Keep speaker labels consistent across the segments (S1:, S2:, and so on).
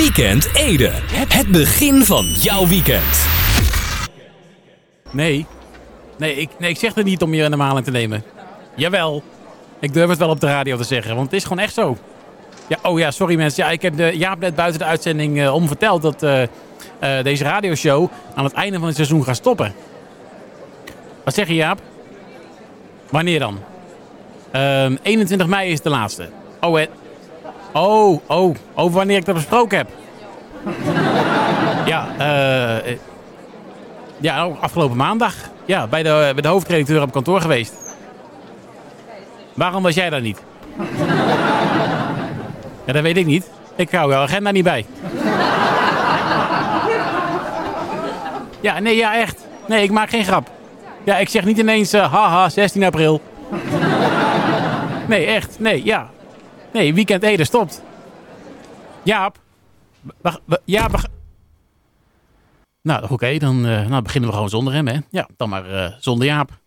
S1: Weekend Ede. Het begin van jouw weekend.
S2: Nee. Nee ik, nee, ik zeg het niet om je in de maling te nemen. Jawel. Ik durf het wel op de radio te zeggen, want het is gewoon echt zo. Ja, oh ja, sorry mensen. Ja, ik heb de, Jaap net buiten de uitzending uh, om verteld dat uh, uh, deze radioshow aan het einde van het seizoen gaat stoppen. Wat zeg je Jaap? Wanneer dan? 21 ehm, mei is de laatste. Oh. Oh, oh, over wanneer ik dat besproken heb. ja, eh. ja, oh, afgelopen maandag. Ja, bij de, bij de hoofdredacteur op kantoor geweest. Waarom was jij daar niet? ja, dat weet ik niet. Ik hou jouw agenda niet bij. ja, nee, ja, echt. Nee, ik maak geen grap. Ja, ik zeg niet ineens, uh, haha, 16 april. nee, echt. Nee, ja. Nee, weekend Ede stopt. Jaap. Wacht, Jaap. Nou, oké, dan uh, nou beginnen we gewoon zonder hem, hè. Ja, dan maar uh, zonder Jaap.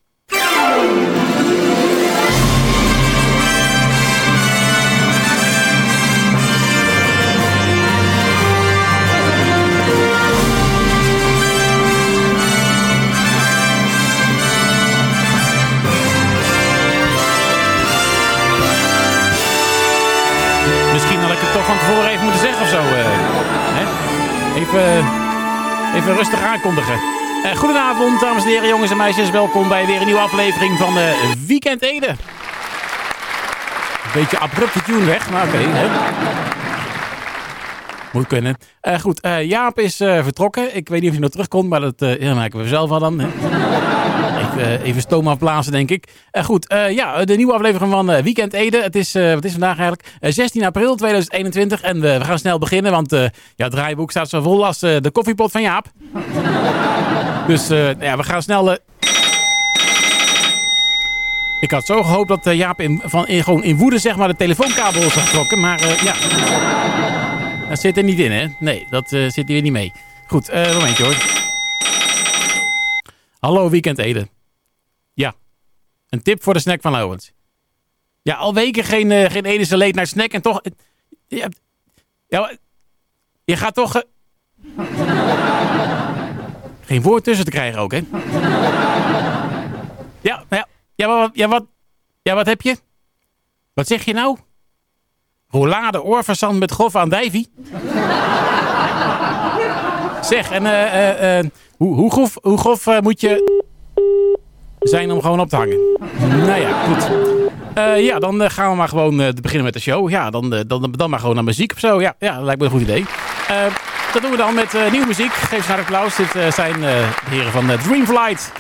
S2: Van tevoren even moeten zeggen of zo. Uh, hè? Even, even rustig aankondigen. Uh, goedenavond, dames en heren, jongens en meisjes. Welkom bij weer een nieuwe aflevering van uh, Weekend Ede. Beetje abrupte tune weg, maar oké. Moet kunnen. goed, Jaap is vertrokken. Ik weet niet of hij nog terugkomt, maar dat ja, maken we zelf al dan. Uh, even stoom afblazen, denk ik. Uh, goed, uh, ja, de nieuwe aflevering van Weekend Ede. Het is, wat is vandaag eigenlijk? 16 april 2021. En we gaan snel beginnen, want ja, het draaiboek staat zo vol als de koffiepot van Jaap. dus ja, we gaan snel... ik had zo gehoopt dat Jaap in, van, in, gewoon in woede zeg maar, de telefoonkabel is getrokken. Maar ja, dat zit er niet in, hè? Nee, dat zit hier niet mee. Goed, momentje hoor. Hallo Weekend Ede. Een tip voor de snack van Lowens. Ja, al weken geen, uh, geen leed naar snack en toch... Ja, ja je gaat toch... Uh... geen woord tussen te krijgen ook, hè? Ja, ja, ja, wat, ja, wat, ja, wat heb je? Wat zeg je nou? Roulade oorverzand met grof aan zeg, en eh... Hoe, hoe grof, hoe grof moet je zijn om gewoon op te hangen? Nou ja, goed. Uh, ja, dan uh, gaan we maar gewoon beginnen met de show. Ja, dan, dan, dan maar gewoon naar muziek of zo. Ja, ja dat lijkt me een goed idee. dat doen we dan met nieuwe muziek. Geef ze naar applaus. Dit zijn de heren van Dreamflight.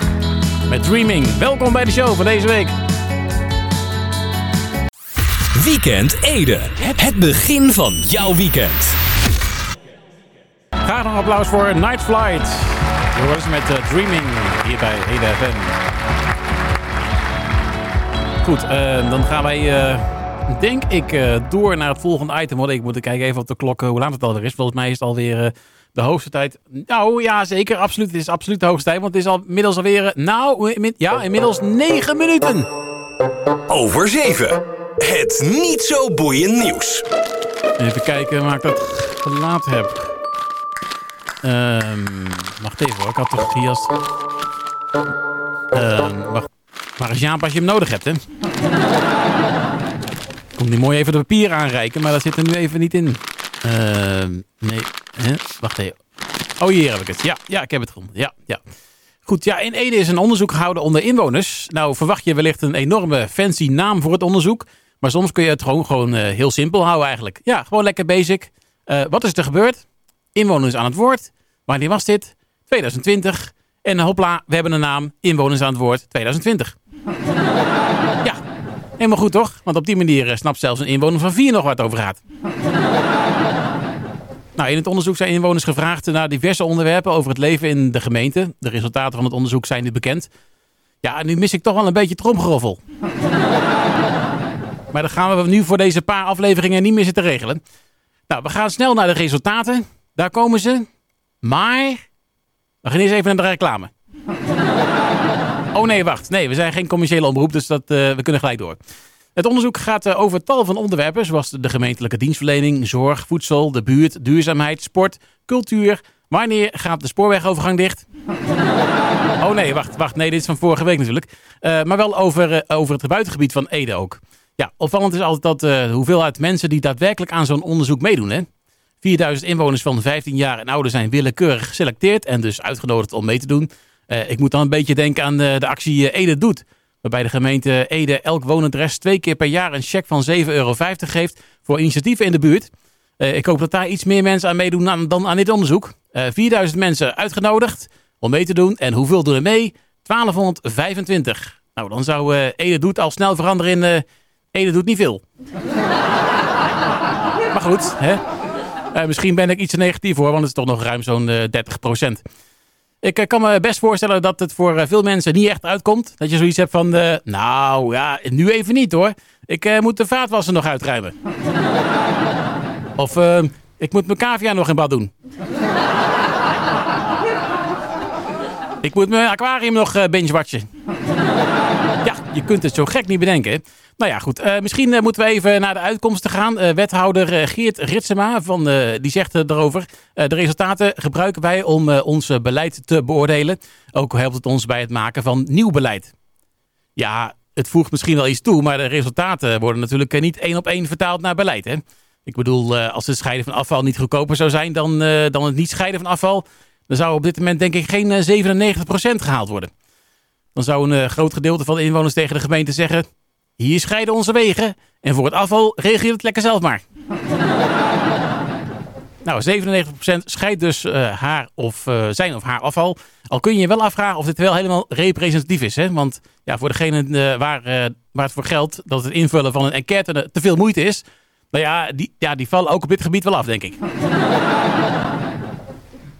S2: Met Dreaming. Welkom bij de show van deze week.
S1: Weekend Ede. Het begin van jouw weekend.
S2: Graag een applaus voor Night Flight. We worden met uh, Dreaming hier bij Hele FM. Goed, uh, dan gaan wij, uh, denk ik, door naar het volgende item. Want ik moet kijken even op de klok hoe laat het alweer is. Volgens mij is het alweer de hoogste tijd. Nou ja, zeker, absoluut. Het is absoluut de hoogste tijd. Want het is al, inmiddels alweer, nou, ja, inmiddels 9 minuten.
S1: Over 7. Het niet zo boeiend nieuws.
S2: Even kijken waar ik dat gelaten heb. Um, wacht even hoor, ik had toch hier als... Um, wacht. Waar is Jaap als je hem nodig hebt, hè? Kon die mooi even de papier aanreiken, maar dat zit er nu even niet in. Uh, nee, wacht even. Oh, hier heb ik het. Ja, ja ik heb het gevonden. Ja, ja. Goed, ja, in Ede is een onderzoek gehouden onder inwoners. Nou, verwacht je wellicht een enorme fancy naam voor het onderzoek. Maar soms kun je het gewoon, gewoon uh, heel simpel houden eigenlijk. Ja, gewoon lekker basic. Uh, wat is er gebeurd? Inwoners aan het woord. Wanneer was dit? 2020. En hopla, we hebben een naam. Inwoners aan het woord 2020. ja, helemaal goed toch? Want op die manier eh, snapt zelfs een inwoner van vier nog wat over gaat. Nou, in het onderzoek zijn inwoners gevraagd naar diverse onderwerpen over het leven in de gemeente. De resultaten van het onderzoek zijn nu bekend. Ja, nu mis ik toch wel een beetje tromgeroffel. maar dat gaan we nu voor deze paar afleveringen niet meer zitten regelen. Nou, we gaan snel naar de resultaten. Daar komen ze. Maar, we gaan eerst even naar de reclame. Oh nee, wacht. Nee, we zijn geen commerciële omroep, dus dat, uh, we kunnen gelijk door. Het onderzoek gaat eh, over tal van onderwerpen, zoals de gemeentelijke dienstverlening, zorg, voedsel, de buurt, duurzaamheid, sport, cultuur. Wanneer gaat de spoorwegovergang dicht? Oh nee, wacht, wacht. Nee, dit is van vorige week natuurlijk. Uh, maar wel over, over het buitengebied van Ede ook. Ja, opvallend is altijd dat de hoeveelheid mensen die daadwerkelijk aan zo'n onderzoek meedoen. Hè? 4000 inwoners van 15 jaar en ouder zijn willekeurig geselecteerd en dus uitgenodigd om mee te doen. Ik moet dan een beetje denken aan de actie Ede Doet. Waarbij de gemeente Ede elk woonadres twee keer per jaar een cheque van 7,50 euro geeft voor initiatieven in de buurt. ik hoop dat daar iets meer mensen aan meedoen dan aan dit onderzoek. 4000 mensen uitgenodigd om mee te doen. En hoeveel doen er mee? 1225. Nou, dan zou Ede Doet al snel veranderen in Ede Doet niet veel. maar goed, hè? Misschien ben ik iets negatief hoor, want het is toch nog ruim zo'n 30 procent. Ik kan me best voorstellen dat het voor veel mensen niet echt uitkomt. Dat je zoiets hebt van, nou ja, nu even niet hoor. Ik moet de vaatwasser nog uitruimen. of ik moet mijn cavia nog in bad doen. Ik moet mijn aquarium nog binge-watchen. Je kunt het zo gek niet bedenken. Nou ja, goed. Uh, misschien uh, moeten we even naar de uitkomsten gaan. wethouder Geert Ritsema van, die zegt erover... de resultaten gebruiken wij om ons beleid te beoordelen. Ook helpt het ons bij het maken van nieuw beleid. Ja, het voegt misschien wel iets toe... maar de resultaten worden natuurlijk niet één op één vertaald naar beleid. Hè? Ik bedoel, als het scheiden van afval niet goedkoper zou zijn... dan, dan het niet scheiden van afval dan zou op dit moment denk ik geen 97% eh, gehaald worden. Dan zou een eh, groot gedeelte van de inwoners tegen de gemeente zeggen... hier scheiden onze wegen en voor het afval regel je het lekker zelf maar. nou, 97% scheidt dus uh, haar of uh, zijn of haar afval. Al kun je je wel afvragen of dit wel helemaal representatief is. Hè? Want ja, voor degene waar, waar het voor geldt dat het invullen van een enquête te veel moeite is... Nou ja die, ja, die vallen ook op dit gebied wel af, denk ik.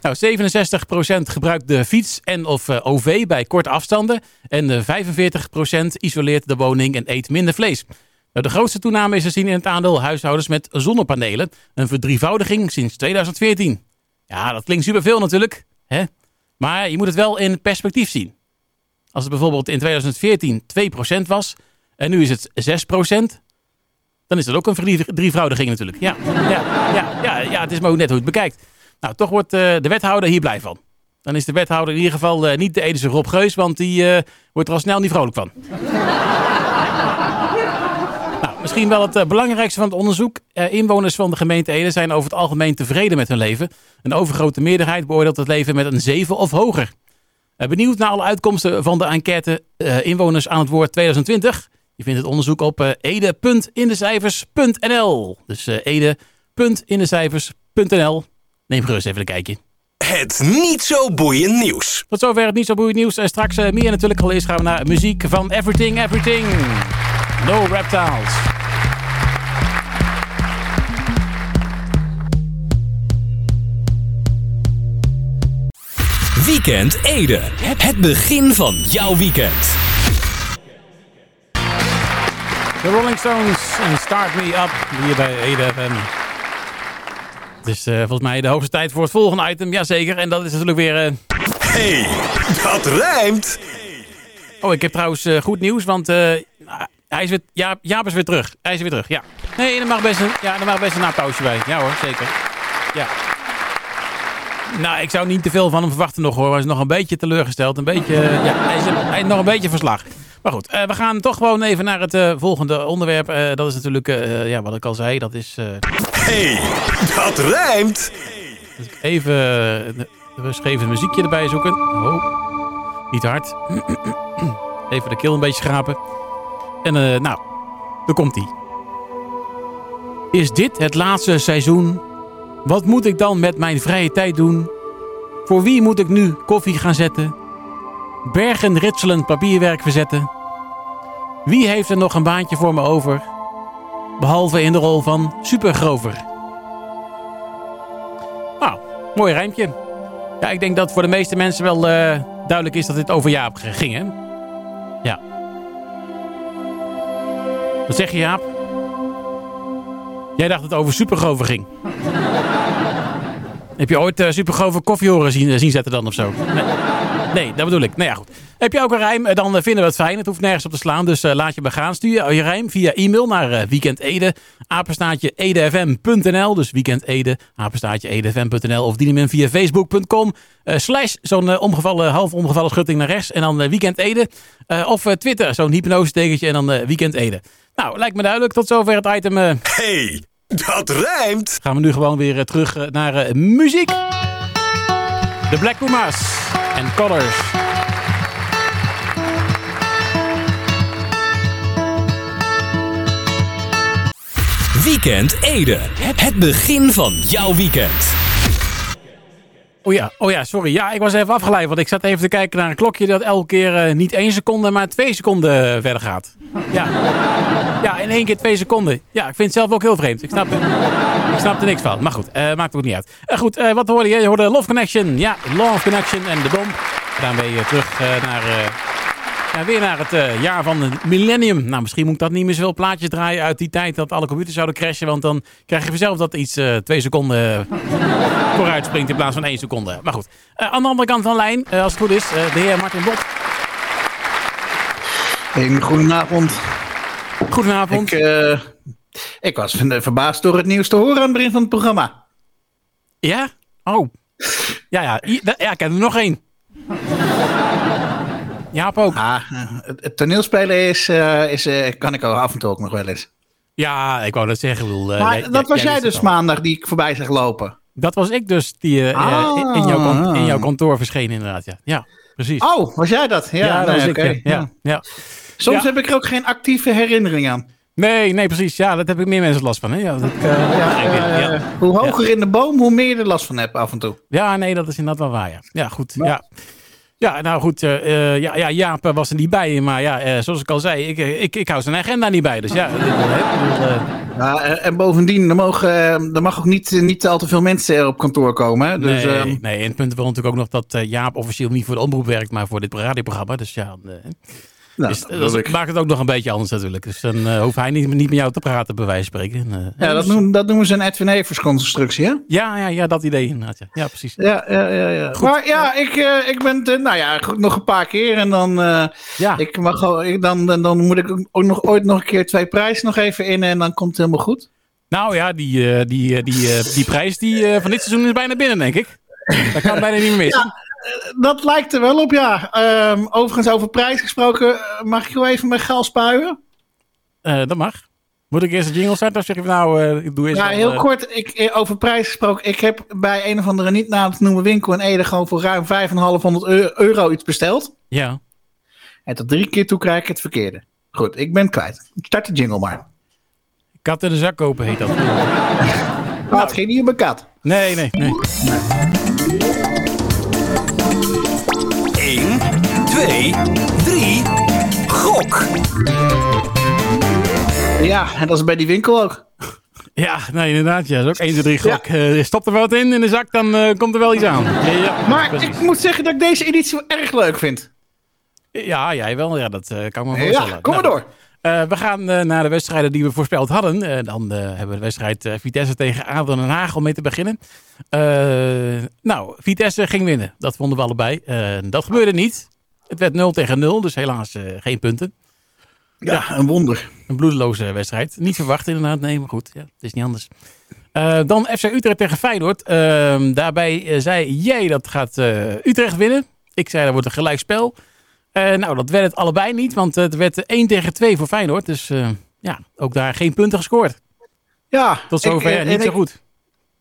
S2: Nou, 67% gebruikt de fiets en of uh, OV bij korte afstanden. En uh, 45% isoleert de woning en eet minder vlees. Nou, de grootste toename is te zien in het aandeel huishoudens met zonnepanelen. Een verdrievoudiging sinds 2014. Ja, dat klinkt superveel natuurlijk. Hè? Maar je moet het wel in perspectief zien. Als het bijvoorbeeld in 2014 2% was en nu is het 6%, dan is dat ook een verdrievoudiging natuurlijk. Ja, ja, ja, ja, ja, het is maar ook net hoe je het bekijkt. Nou, toch wordt uh, de wethouder hier blij van. Dan is de wethouder in ieder geval uh, niet de Edese Rob Geus, want die uh, wordt er al snel niet vrolijk van. nou, misschien wel het belangrijkste van het onderzoek. inwoners van de gemeente Ede zijn over het algemeen tevreden met hun leven. Een overgrote meerderheid beoordeelt het leven met een 7 of hoger. benieuwd naar alle uitkomsten van de enquête Inwoners aan het woord 2020? Je vindt het onderzoek op ede.indecijfers.nl. Dus ede.indecijfers.nl. Neem gerust even een kijkje.
S1: Het niet zo boeiend nieuws.
S2: Tot zover het niet zo boeiend nieuws. En straks uh, meer natuurlijk. Al eerst gaan we naar muziek van Everything Everything. No Reptiles.
S1: Weekend Ede. Het begin van jouw weekend.
S2: The Rolling Stones en Start Me Up hier bij Ede FM. Het is uh, volgens mij de hoogste tijd voor het volgende item. Jazeker. En dat is natuurlijk weer... Uh...
S1: hey, dat rijmt!
S2: Oh, ik heb trouwens uh, goed nieuws, want hij is weer, ja, Jaap is weer terug. Hij is weer terug, ja. Nee, er mag best een, ja, er mag best een applausje bij. Ja hoor, zeker. Ja. Nou, ik zou niet te veel van hem verwachten nog hoor. Hij is nog een beetje teleurgesteld. Een beetje, ja, hij is, hij is nog een beetje verslag. Maar goed, uh, we gaan toch gewoon even naar het uh, volgende onderwerp. Uh, dat is natuurlijk, ja, wat ik al zei, dat is...
S1: hey, dat rijmt!
S2: Even een muziekje erbij zoeken. Oh, niet hard. even de keel een beetje schrapen. En nou, daar komt hij. Is dit het laatste seizoen? Wat moet ik dan met mijn vrije tijd doen? Voor wie moet ik nu koffie gaan zetten? Bergen ritselend papierwerk verzetten. Wie heeft er nog een baantje voor me over? Behalve in de rol van supergrover. Nou, mooi rijmpje. Ja, ik denk dat voor de meeste mensen wel uh, duidelijk is dat dit over Jaap ging, hè? Ja. Wat zeg je, Jaap? Jij dacht dat het over supergrover ging. Heb je ooit uh, supergrove koffie horen zien, uh, zien zetten dan of zo? Nee. Nee, dat bedoel ik. Nou ja, goed. Heb je ook een rijm? Dan vinden we het fijn. Het hoeft nergens op te slaan. Dus laat je me gaan. Stuur je rijm via e-mail naar weekendede, apenstaatje edfm.nl. Dus weekendede, apenstaatje edfm.nl. Of dien hem via facebook.com slash zo'n omgevallen, half omgevallen schutting naar rechts. En dan weekend Ede. of Twitter, zo'n hypnose tekentje en dan weekend Ede. Nou, lijkt me duidelijk. Tot zover het item.
S1: Hey, dat rijmt!
S2: Gaan we nu gewoon weer terug naar muziek. De Black Pumas en Colors.
S1: Weekend Ede. Het begin van jouw weekend.
S2: Oh ja, oh ja, sorry. Ja, ik was even afgeleid, want ik zat even te kijken naar een klokje dat elke keer uh, niet één seconde, maar twee seconden verder gaat. Ja. ja, in één keer twee seconden. Ja, ik vind het zelf ook heel vreemd. Ik snap, ik snap er niks van. Maar goed, uh, maakt ook niet uit. Uh, goed, wat hoorde je? Je hoorde Love Connection. Ja, Love Connection en de bom. Je terug naar ja, weer naar het uh, jaar van het millennium. Nou, misschien moet ik dat niet meer zoveel plaatjes draaien uit die tijd dat alle computers zouden crashen. Want dan krijg je vanzelf dat iets uh, twee seconden vooruit springt in plaats van één seconde. Maar goed, uh, aan de andere kant van de lijn, als het goed is, de heer Martin Bot.
S3: Een goedenavond.
S2: Goedenavond.
S3: Ik, ik was verbaasd door het nieuws te horen aan het begin van het programma.
S2: Ja? Oh. Ja, ja. Ja, ik heb er nog één. Jaap ook.
S3: Ah, het, toneelspelen is, uh, is uh, kan ik ook af en toe ook nog wel eens.
S2: Ja, ik wou dat zeggen. Bedoel,
S3: uh, maar jij, dat was jij, dus maandag die ik voorbij zag lopen.
S2: Dat was ik dus die ah. in, jouw, in jouw kantoor verscheen inderdaad. Ja, ja precies.
S3: Oh, was jij dat? Ja,
S2: ja dat was ik. Ja, ja.
S3: Soms heb ik er ook geen actieve herinnering aan.
S2: Nee, nee, precies. Ja, dat heb ik meer mensen last van. Hè? Ja, dat,
S3: ja, hoe hoger in de boom, hoe meer je er last van hebt af en toe.
S2: Ja, nee, dat is inderdaad wel waar. Ja, ja goed. Ja. Ja, nou goed, uh, ja, ja, Jaap was er niet bij. Maar ja, uh, zoals ik al zei, ik, ik, ik hou zijn agenda niet bij. Dus ja,
S3: ja en bovendien, er, mogen, er mag ook niet, niet al te veel mensen op kantoor komen. Hè? Dus,
S2: nee, nee, en het punt wel natuurlijk ook nog dat Jaap officieel niet voor de omroep werkt, maar voor dit radioprogramma. Dus ja, nou, dus, dat maakt het ook nog een beetje anders natuurlijk. Dus dan uh, hoeft hij niet, niet met jou te praten, bij wijze van spreken. Uh,
S3: ja, dat, noemen, dat noemen ze een Edwin Evers constructie, hè?
S2: Ja, ja, ja, dat idee inderdaad. Ja, ja precies.
S3: Ja, ja, ja. ja. Goed. Maar ja, ik, uh, ik ben, nou ja, nog een paar keer. En dan, ja. ik mag, ik, dan, dan, dan moet ik ook nog ooit nog een keer twee prijzen nog even in. En dan komt het helemaal goed.
S2: Nou ja, die, die, die, die prijs die, van dit seizoen is bijna binnen, denk ik. Dat kan bijna niet meer missen.
S3: Ja dat lijkt er wel op, ja. Um, overigens, over prijs gesproken, eh, mag ik jou even met gal spuien?
S2: Uh, dat mag. Moet ik eerst de jingle starten of zeg je nou, uh, ik doe eerst
S3: Ja, heel kort, ik, over prijs gesproken. Ik heb bij een of andere niet naam te noemen winkel in Ede gewoon voor ruim 5,500 euro iets besteld.
S2: Ja.
S3: En tot drie keer toe krijg ik het verkeerde. Goed, ik ben kwijt. Start de jingle maar.
S2: Kat in de zak kopen heet dat.
S3: nou, het ging niet mijn kat.
S2: Nee, nee, nee.
S1: 2, 3, gok!
S3: Ja, en dat is bij die winkel ook.
S2: Ja, nee, inderdaad. Ja. Dat is ook 1, 2, 3 gok. Ja. Uh, stop er wat in in de zak, dan uh, komt er wel iets aan. Ja,
S3: ja, maar precies. ik moet zeggen dat ik deze editie wel erg leuk vind.
S2: Ja, jij wel. Ja, dat uh, kan me voorstellen.
S3: Ja, kom maar nou, door.
S2: we gaan naar de wedstrijden die we voorspeld hadden. dan hebben we de wedstrijd Vitesse tegen Adel en Haag om mee te beginnen. nou, Vitesse ging winnen. Dat vonden we allebei. dat gebeurde niet. Het werd 0 tegen 0, dus helaas uh, geen punten.
S3: Ja, ja, een wonder.
S2: Een bloedeloze wedstrijd. Niet verwacht inderdaad, nee, maar goed, ja, het is niet anders. Uh, dan FC Utrecht tegen Feyenoord. Uh, daarbij uh, zei jij dat gaat Utrecht winnen. Ik zei dat wordt een gelijkspel. nou, dat werd het allebei niet, want het werd 1 tegen 2 voor Feyenoord. Dus ja, ook daar geen punten gescoord.
S3: Ja.
S2: Tot zover ik, niet zo goed.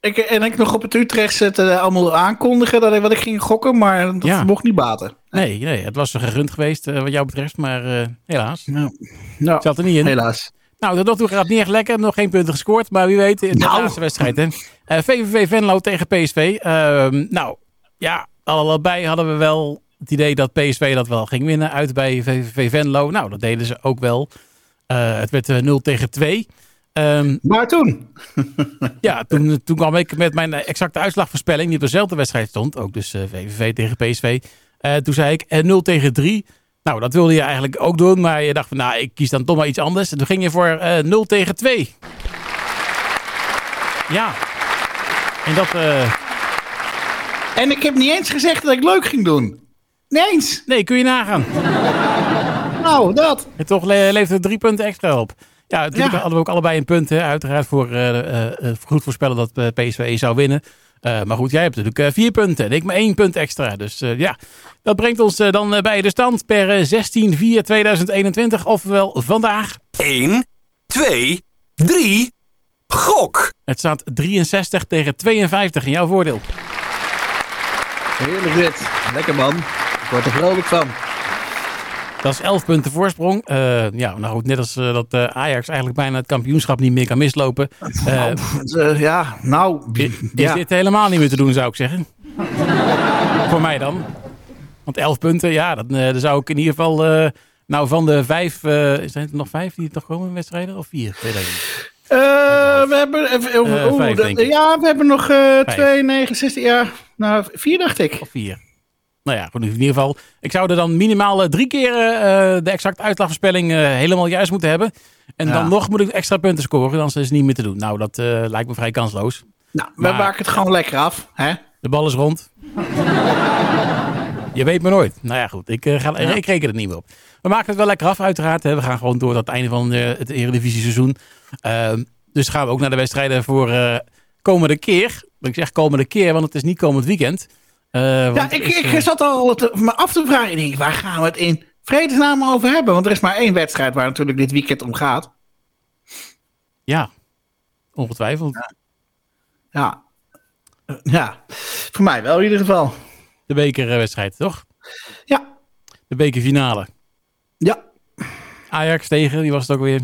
S3: Ik, en ik nog op het Utrecht uh, allemaal aankondigen dat ik, wat ik ging gokken, maar dat ja. mocht niet baten.
S2: Nee, nee, het was gerund geweest uh, wat jou betreft, maar uh, helaas.
S3: Nou, nou,
S2: zat er niet in.
S3: Helaas.
S2: Nou, tot nog toe gaat het niet echt lekker. Nog geen punten gescoord, maar wie weet, in de nou. laatste wedstrijd. Hè. VVV Venlo tegen PSV. Ehm, nou, ja, allebei hadden we wel het idee dat PSV dat wel ging winnen uit bij VVV Venlo. Nou, dat deden ze ook wel. het werd 0 tegen 2.
S3: Um, maar toen?
S2: ja, toen, toen kwam ik met mijn exacte uitslagvoorspelling, die op dezelfde wedstrijd stond. Ook dus uh, eh, VVV tegen PSV. Uh, toen zei ik uh, eh, 0 tegen 3. Nou, dat wilde je eigenlijk ook doen. Maar je dacht van, nou, ik kies dan toch maar iets anders. En toen ging je voor 0 tegen 2. Ja. En dat...
S3: En ik heb niet eens gezegd dat ik leuk ging doen. Nee eens.
S2: Nee, kun je nagaan.
S3: nou, dat.
S2: En toch levert het drie punten extra op. Ja, natuurlijk hadden we ook allebei een punt. Hè, uiteraard voor uh, goed voorspellen dat PSV zou winnen. maar goed, jij hebt natuurlijk vier punten en ik maar één punt extra. Dus ja, dat brengt ons dan bij de stand per 16-4-2021. Ofwel vandaag.
S1: 1, 2, 3, gok.
S2: Het staat 63 tegen 52 in jouw voordeel.
S3: Heerlijk dit. Lekker man. Ik word er vrolijk van.
S2: Dat is 11 punten voorsprong. Uh, ja, nou goed, net als uh, dat uh, Ajax eigenlijk bijna het kampioenschap niet meer kan mislopen.
S3: Nou, ja, nou.
S2: Is, is dit helemaal niet meer te doen, zou ik zeggen. Voor mij dan. Want 11 punten, ja, dat, dan zou ik in ieder geval. nou, van de vijf. zijn er nog vijf die toch komen in wedstrijden? Of vier? Weet ik niet.
S3: we hebben, uh, vijf, ja, we hebben nog uh, 2, 9, 16, ja, nou, vier dacht ik.
S2: Of vier nou ja, in ieder geval. Ik zou er dan minimaal eh, drie keer uh, de exacte uitslagvoorspelling uh, helemaal juist moeten hebben. En dan nog moet ik extra punten scoren, dan is het niet meer te doen. Nou, dat lijkt me vrij kansloos.
S3: Nou, we maken het gewoon lekker af. Hè?
S2: De bal is rond. Je weet me nooit. Nou ja, goed. Ik, ga, ik reken het niet meer op. We maken het wel lekker af, uiteraard. Hè. We gaan gewoon door tot het einde van het Eredivisie seizoen. Ehm, dus gaan we ook naar de wedstrijden voor komende keer. Ik zeg komende keer, want het is niet komend weekend.
S3: Uh, ja, ik, ik zat al te, me af te vragen. denk, waar gaan we het in vredesnaam over hebben? Want er is maar één wedstrijd waar natuurlijk dit weekend om gaat.
S2: Ja, ongetwijfeld.
S3: Ja. Ja, ja. voor mij wel in ieder geval.
S2: De bekerwedstrijd, toch?
S3: Ja.
S2: De bekerfinale.
S3: Ja.
S2: Ajax tegen, die was het ook weer?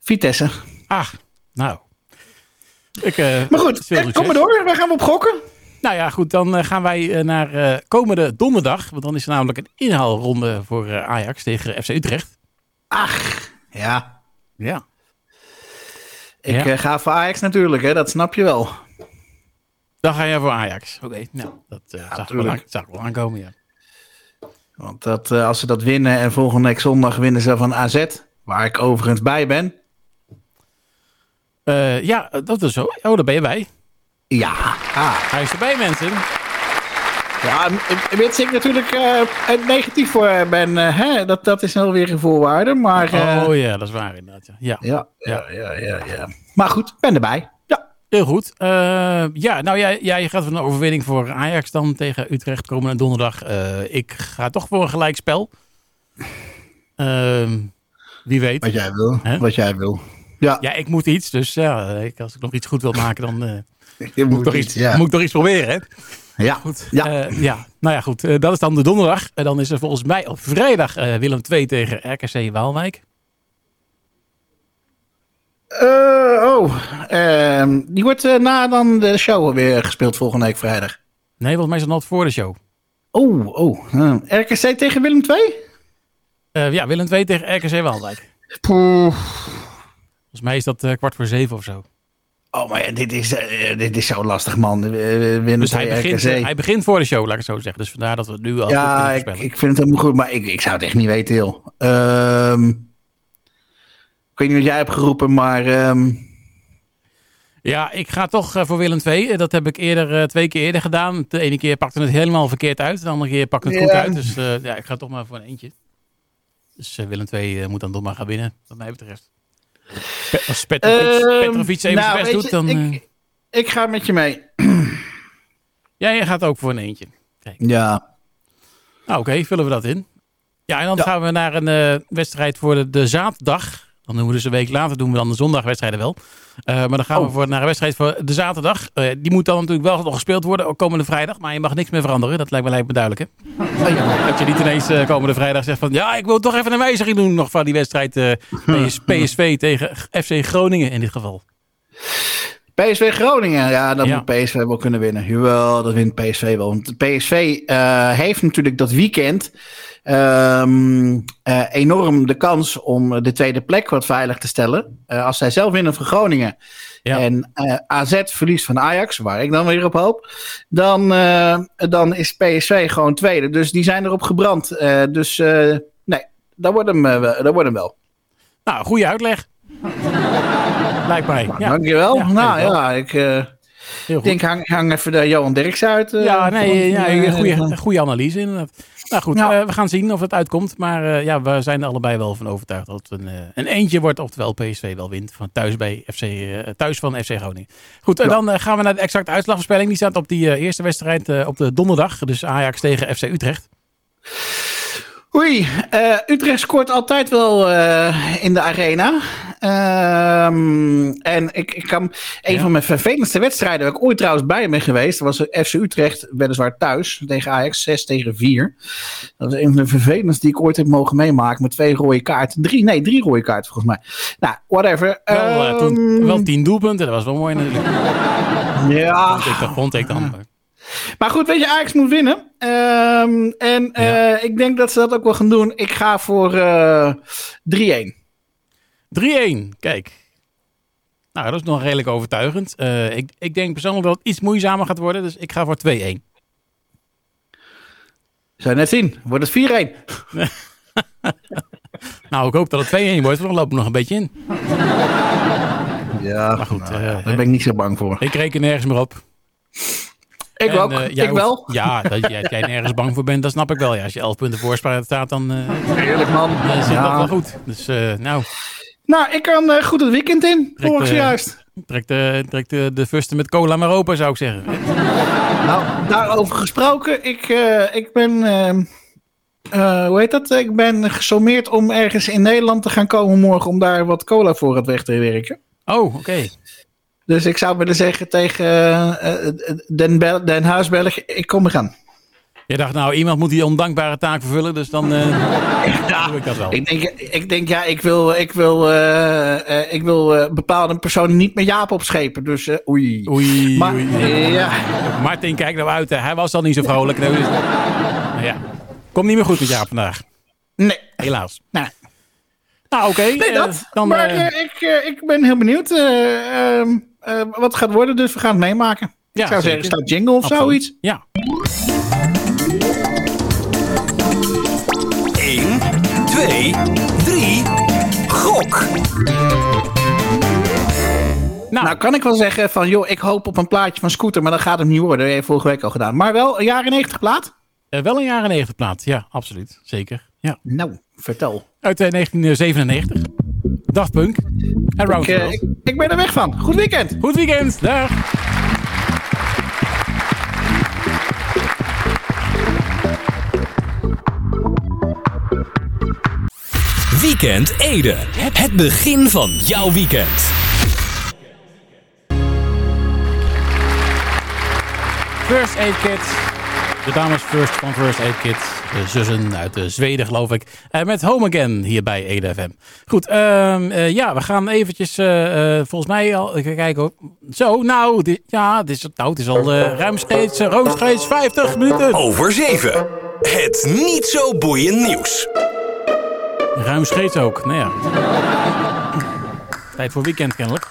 S3: Vitesse.
S2: Ah, nou. Ik, uh,
S3: maar goed, kom maar door. Waar gaan we op gokken?
S2: Nou ja, goed, dan eh, gaan wij eh, naar uh, komende donderdag. Want dan is er namelijk een inhaalronde voor Ajax tegen FC Utrecht.
S3: Ach, ja.
S2: Ja.
S3: Ik ga voor Ajax natuurlijk, hè, dat snap je wel.
S2: Dan ga jij voor Ajax. Oké, nou, dat ja, zag, wel aan, zag wel aankomen, ja.
S3: Want dat, als ze dat winnen en volgende week zondag winnen ze van AZ, waar ik overigens bij ben.
S2: ja, dat is zo. Oh, daar ben je bij.
S3: Ja.
S2: Ah. Hij is erbij, mensen.
S3: Ja, weet ik natuurlijk uh, negatief voor ben. Uh, hè? Dat, dat is alweer een voorwaarde. Maar,
S2: uh, oh ja, dat is waar inderdaad. Ja.
S3: Ja, ja, ja, ja, ja. Maar goed, ben erbij. Ja.
S2: Heel goed. ja, nou jij, jij gaat voor een overwinning voor Ajax dan tegen Utrecht komende donderdag. ik ga toch voor een gelijkspel. Ehm, wie weet.
S3: Wat jij wil. Wat jij wil. Ja.
S2: ja, ik moet iets. Dus ja, als ik nog iets goed wil maken, dan je moet, toch iets, ja. moet toch iets proberen, hè?
S3: Ja.
S2: Goed. Ja. Uh, ja. Nou ja, goed. Uh, dat is dan de donderdag. En dan is er volgens mij op vrijdag uh, Willem 2 tegen RKC Waalwijk.
S3: oh, ehm, die wordt na dan de show weer gespeeld volgende week vrijdag.
S2: Nee, volgens mij is het nog voor de show.
S3: Oh, oh. RKC tegen Willem 2?
S2: ja, Willem 2 tegen RKC Waalwijk. Volgens mij is dat kwart voor zeven of zo.
S3: Oh, maar dit is, uh, dit is zo lastig, man. Winnen
S2: dus hij begint, uh, hij begint voor de show, laat ik het zo zeggen. Dus vandaar dat we het nu al
S3: Ja, ik, ik, vind het helemaal goed, maar ik, ik zou het echt niet weten, joh. Um, ik weet niet wat jij hebt geroepen, maar... Um...
S2: Ja, ik ga toch voor Willem 2. Dat heb ik eerder twee keer eerder gedaan. De ene keer pakte het helemaal verkeerd uit. De andere keer pakte het ja. goed uit. Dus ja, ik ga toch maar voor een eentje. Dus Willem 2 moet dan toch maar gaan winnen, wat mij betreft. Als Petrovic, Petrovic even nou, best doet, dan... Ik, uh...
S3: ik, ga met je mee.
S2: ja, jij gaat ook voor een eentje.
S3: Kijk. Ja.
S2: Nou, oké, okay, vullen we dat in. Ja, en dan ja. gaan we naar een uh, wedstrijd voor de, de zaterdag. Dan doen we dus een week later doen we dan de zondagwedstrijden wel. Uh, maar dan gaan oh. we voor, naar een wedstrijd voor de zaterdag. Uh, die moet dan natuurlijk wel nog gespeeld worden, komende vrijdag. Maar je mag niks meer veranderen. Dat lijkt me, lijkt me duidelijk. Hè? Oh, ja. Dat je niet ineens uh, komende vrijdag zegt van... Ja, ik wil toch even een wijziging doen nog van die wedstrijd PS, PSV tegen FC Groningen in dit geval.
S3: PSV Groningen, ja, dat ja. moet PSV wel kunnen winnen. Jawel, dat wint PSV wel. Want PSV heeft natuurlijk dat weekend um, uh, enorm de kans om de tweede plek wat veilig te stellen. Uh, als zij zelf winnen van Groningen ja. en AZ verliest van Ajax, waar ik dan weer op hoop, dan, dan is PSV gewoon tweede. Dus die zijn erop gebrand. dus nee, dat wordt, hem, dat wordt hem wel.
S2: Nou, goede uitleg. Lijkt mij.
S3: Ja. Dankjewel. Ja, nou ja, ik... Denk, hang, hang even de Johan Derks uit.
S2: ja, nee, ja, goede, goede analyse inderdaad. Nou goed,
S3: Ja.
S2: eh, we gaan zien of het uitkomt. Maar eh, ja, we zijn er allebei wel van overtuigd dat het een, eh, een eentje wordt. Oftewel PSV wel wint van thuis, bij FC, eh, thuis van FC Groningen. Goed, en dan eh, gaan we naar de exacte uitslagvoorspelling. Die staat op die eh, eerste wedstrijd eh, op de donderdag. Dus Ajax tegen FC Utrecht.
S3: Oei, eh, Utrecht scoort altijd wel eh, in de arena. Ehm, en ik, ik kan, een
S2: Ja.
S3: van mijn vervelendste wedstrijden waar ik ooit trouwens bij ben geweest, was FC Utrecht, weliswaar thuis, tegen Ajax, 6 tegen 4. Dat is een van de vervelendste die ik ooit heb mogen meemaken, met twee rode kaarten. Drie, nee, drie rode kaarten volgens mij. Nou, whatever.
S2: Wel, eh, toen,
S3: Ehm,
S2: wel tien doelpunten, dat was wel mooi natuurlijk.
S3: ja,
S2: Vond ik dan, vond ik dan.
S3: Maar goed, weet je, Ajax moet winnen. Ehm, en eh, ik denk dat ze dat ook wel gaan doen. Ik ga voor eh 3-1.
S2: 3-1, kijk. Nou, dat is nog redelijk overtuigend. Eh, ik, ik denk persoonlijk dat het iets moeizamer gaat worden. Dus ik ga voor 2-1.
S3: Zou je net zien. Wordt het 4-1.
S2: Nou, ik hoop dat het 2-1 wordt, want dan lopen we nog een beetje in.
S3: Ja,
S2: Maar goed,
S3: nou,
S2: eh,
S3: ja, daar ben ik niet zo bang voor.
S2: Ik reken nergens meer op.
S3: Ik
S2: En,
S3: ook.
S2: eh, jij
S3: ik
S2: hoeft-
S3: wel.
S2: Ja, dat jij, nergens bang voor bent, dat snap ik wel. Ja, als je 11 punten voorspraak staat, dan eh,
S3: Heerlijk man.
S2: eh, zit
S3: Ja.
S2: dat wel goed. Dus eh, nou,
S3: Nou, ik kan goed het weekend in.
S2: Eh,
S3: zojuist.
S2: trek, de, trek de, de fusten met cola maar open, zou ik zeggen.
S3: Nou, daarover gesproken. Ik, ik ben... ehm, eh, hoe heet dat? Ik ben gesommeerd om ergens in Nederland te gaan komen morgen... om daar wat cola voor het weg te werken.
S2: Oh, oké.
S3: Dus ik zou willen zeggen tegen eh, eh, Den, Bel Den Huis Belg... ik kom eraan.
S2: Je dacht, nou, iemand moet die ondankbare taak vervullen, dus dan eh, doe ik dat wel.
S3: Ik denk, ik denk ja, ik wil, ik wil, eh, eh, ik wil eh, bepaalde personen niet met Jaap opschepen. Dus eh, oei.
S2: Oei,
S3: Maar,
S2: oei.
S3: eh, ja.
S2: Martin, kijk nou uit. Hij was al niet zo vrolijk. Nou, is- nou ja, komt niet meer goed met Jaap vandaag.
S3: Nee.
S2: Helaas.
S3: Nou,
S2: Nou, oké.
S3: nee,
S2: eh,
S3: dat.
S2: dan,
S3: maar
S2: eh,
S3: eh, ik, eh, ik ben heel benieuwd eh, eh, wat het gaat worden. Dus we gaan het meemaken.
S2: Ja,
S3: ik zou
S2: zeker.
S3: zeggen, staat jingle of
S2: absoluut.
S3: zoiets.
S2: Ja.
S1: 1, 2, 3. Gok.
S2: Nou,
S3: Nou, kan ik wel zeggen van, joh, ik hoop op een plaatje van Scooter, maar dat gaat hem niet worden. Dat heb je vorige week al gedaan. Maar wel een jaren 90 plaat?
S2: eh, wel een jaren 90 plaat. Ja, absoluut. Zeker. Ja.
S3: Nou, vertel.
S2: Uit eh, 1997. Daft Punk. En Round
S3: Ik, eh, ik, ik ben er weg van. Goed weekend.
S2: Goed weekend. Dag.
S1: Weekend Ede. Het begin van jouw weekend.
S2: First Aid Kit. De dames first van First Aid Kit. De zussen uit de Zweden, geloof ik. Eh, met Home Again hier bij EDFM. Goed, ehm, eh, ja, we gaan eventjes, eh, eh, volgens mij al, even kijken. Zo, nou, dit, ja, het is, nou, het is al eh, ruim steeds, uh, steeds 50 minuten.
S1: Over 7. Het niet zo boeiend nieuws.
S2: Ruim scheets ook, nou ja. Tijd voor weekend kennelijk.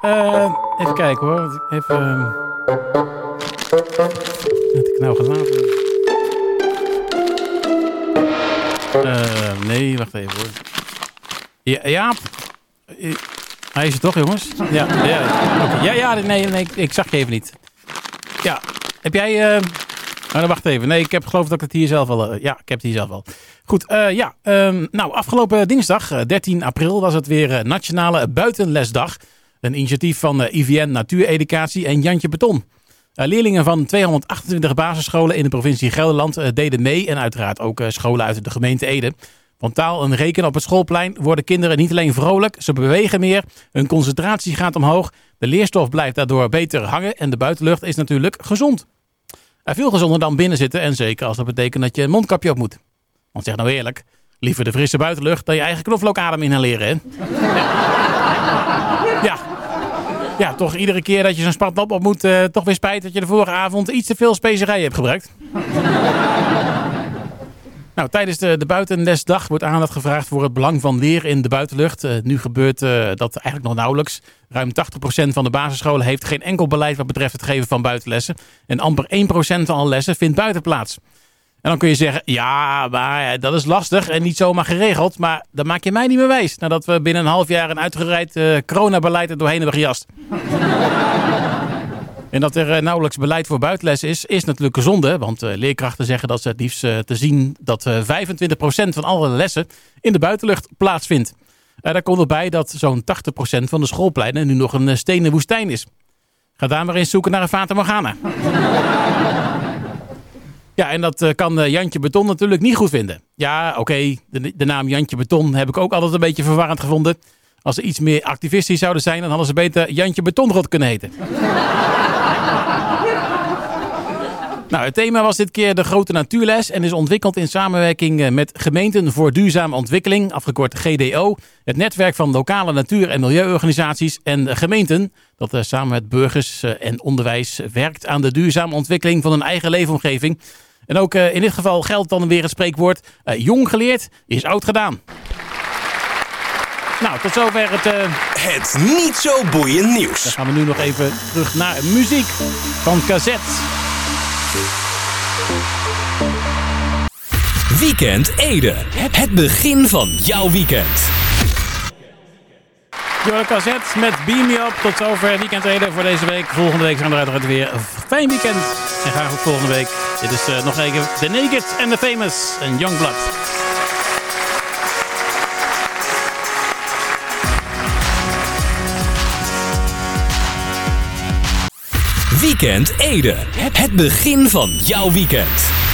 S2: Eh, even kijken hoor, even... nou gelaten? Eh, nee, wacht even hoor. Ja. Eh, Hij is er toch, jongens? Ja, ja, ja, ja nee, nee, ik, zag je even niet. Ja, heb jij... eh, dan wacht even. Nee, ik heb geloof dat ik het hier zelf al... ja, ik heb het hier zelf al. Goed, ja. ehm, nou, afgelopen dinsdag, eh, 13 april, was het weer Nationale Buitenlesdag. Een initiatief van IVN Natuureducatie en Jantje Beton. Eh, leerlingen van 228 basisscholen in de provincie Gelderland eh, deden mee. En uiteraard ook eh, scholen uit de gemeente Ede. Van taal en rekenen op het schoolplein worden kinderen niet alleen vrolijk, ze bewegen meer, hun concentratie gaat omhoog, de leerstof blijft daardoor beter hangen en de buitenlucht is natuurlijk gezond. Veel gezonder dan binnen zitten en zeker als dat betekent dat je een mondkapje op moet. Want zeg nou eerlijk, liever de frisse buitenlucht dan je eigen knoflookadem inhaleren, hè? Ja. Ja, toch iedere keer dat je zo'n spatlap op moet, eh, toch weer spijt dat je de vorige avond iets te veel specerijen hebt gebruikt. Nou, tijdens de, de buitenlesdag wordt aandacht gevraagd voor het belang van leer in de buitenlucht. Eh, nu gebeurt eh, dat eigenlijk nog nauwelijks. Ruim 80% van de basisscholen heeft geen enkel beleid wat betreft het geven van buitenlessen. En amper 1% van alle lessen vindt buiten plaats. En dan kun je zeggen, ja, maar eh, dat is lastig en niet zomaar geregeld. Maar dan maak je mij niet meer wijs. Nadat we binnen een half jaar een uitgereid eh, coronabeleid er doorheen hebben gejast. En dat er nauwelijks beleid voor buitenles is, is natuurlijk zonde. Want leerkrachten zeggen dat ze het liefst te zien dat 25% van alle lessen in de buitenlucht plaatsvindt. daar komt erbij dat zo'n 80% van de schoolpleinen nu nog een stenen woestijn is. Ga daar maar eens zoeken naar een Fata Morgana. Ja, en dat kan Jantje Beton natuurlijk niet goed vinden. Ja, oké, de, de, naam Jantje Beton heb ik ook altijd een beetje verwarrend gevonden. Als ze iets meer activistisch zouden zijn, dan hadden ze beter Jantje Betonrot kunnen heten. Nou, het thema was dit keer de grote natuurles en is ontwikkeld in samenwerking eh, met Gemeenten voor Duurzame Ontwikkeling, afgekort GDO, het netwerk van lokale natuur- en milieuorganisaties en gemeenten, dat eh, samen met burgers eh, en onderwijs werkt aan de duurzame ontwikkeling van een eigen leefomgeving. En ook in dit geval geldt dan weer het spreekwoord, jong geleerd is oud gedaan. Nou, tot zover het...
S1: Het niet zo boeiend nieuws.
S2: Dan gaan we nu nog even terug naar muziek van Cassette.
S1: Weekend Ede. Het begin van jouw weekend.
S2: Jorre Cassette met Beam Me. Tot zover Weekend Ede voor deze week. Volgende week zijn we eruit weer fijn weekend. En graag ook volgende week. Dit is uh, nog even The Naked and The Famous en Youngblood.
S1: Weekend Ede. Het begin van jouw weekend.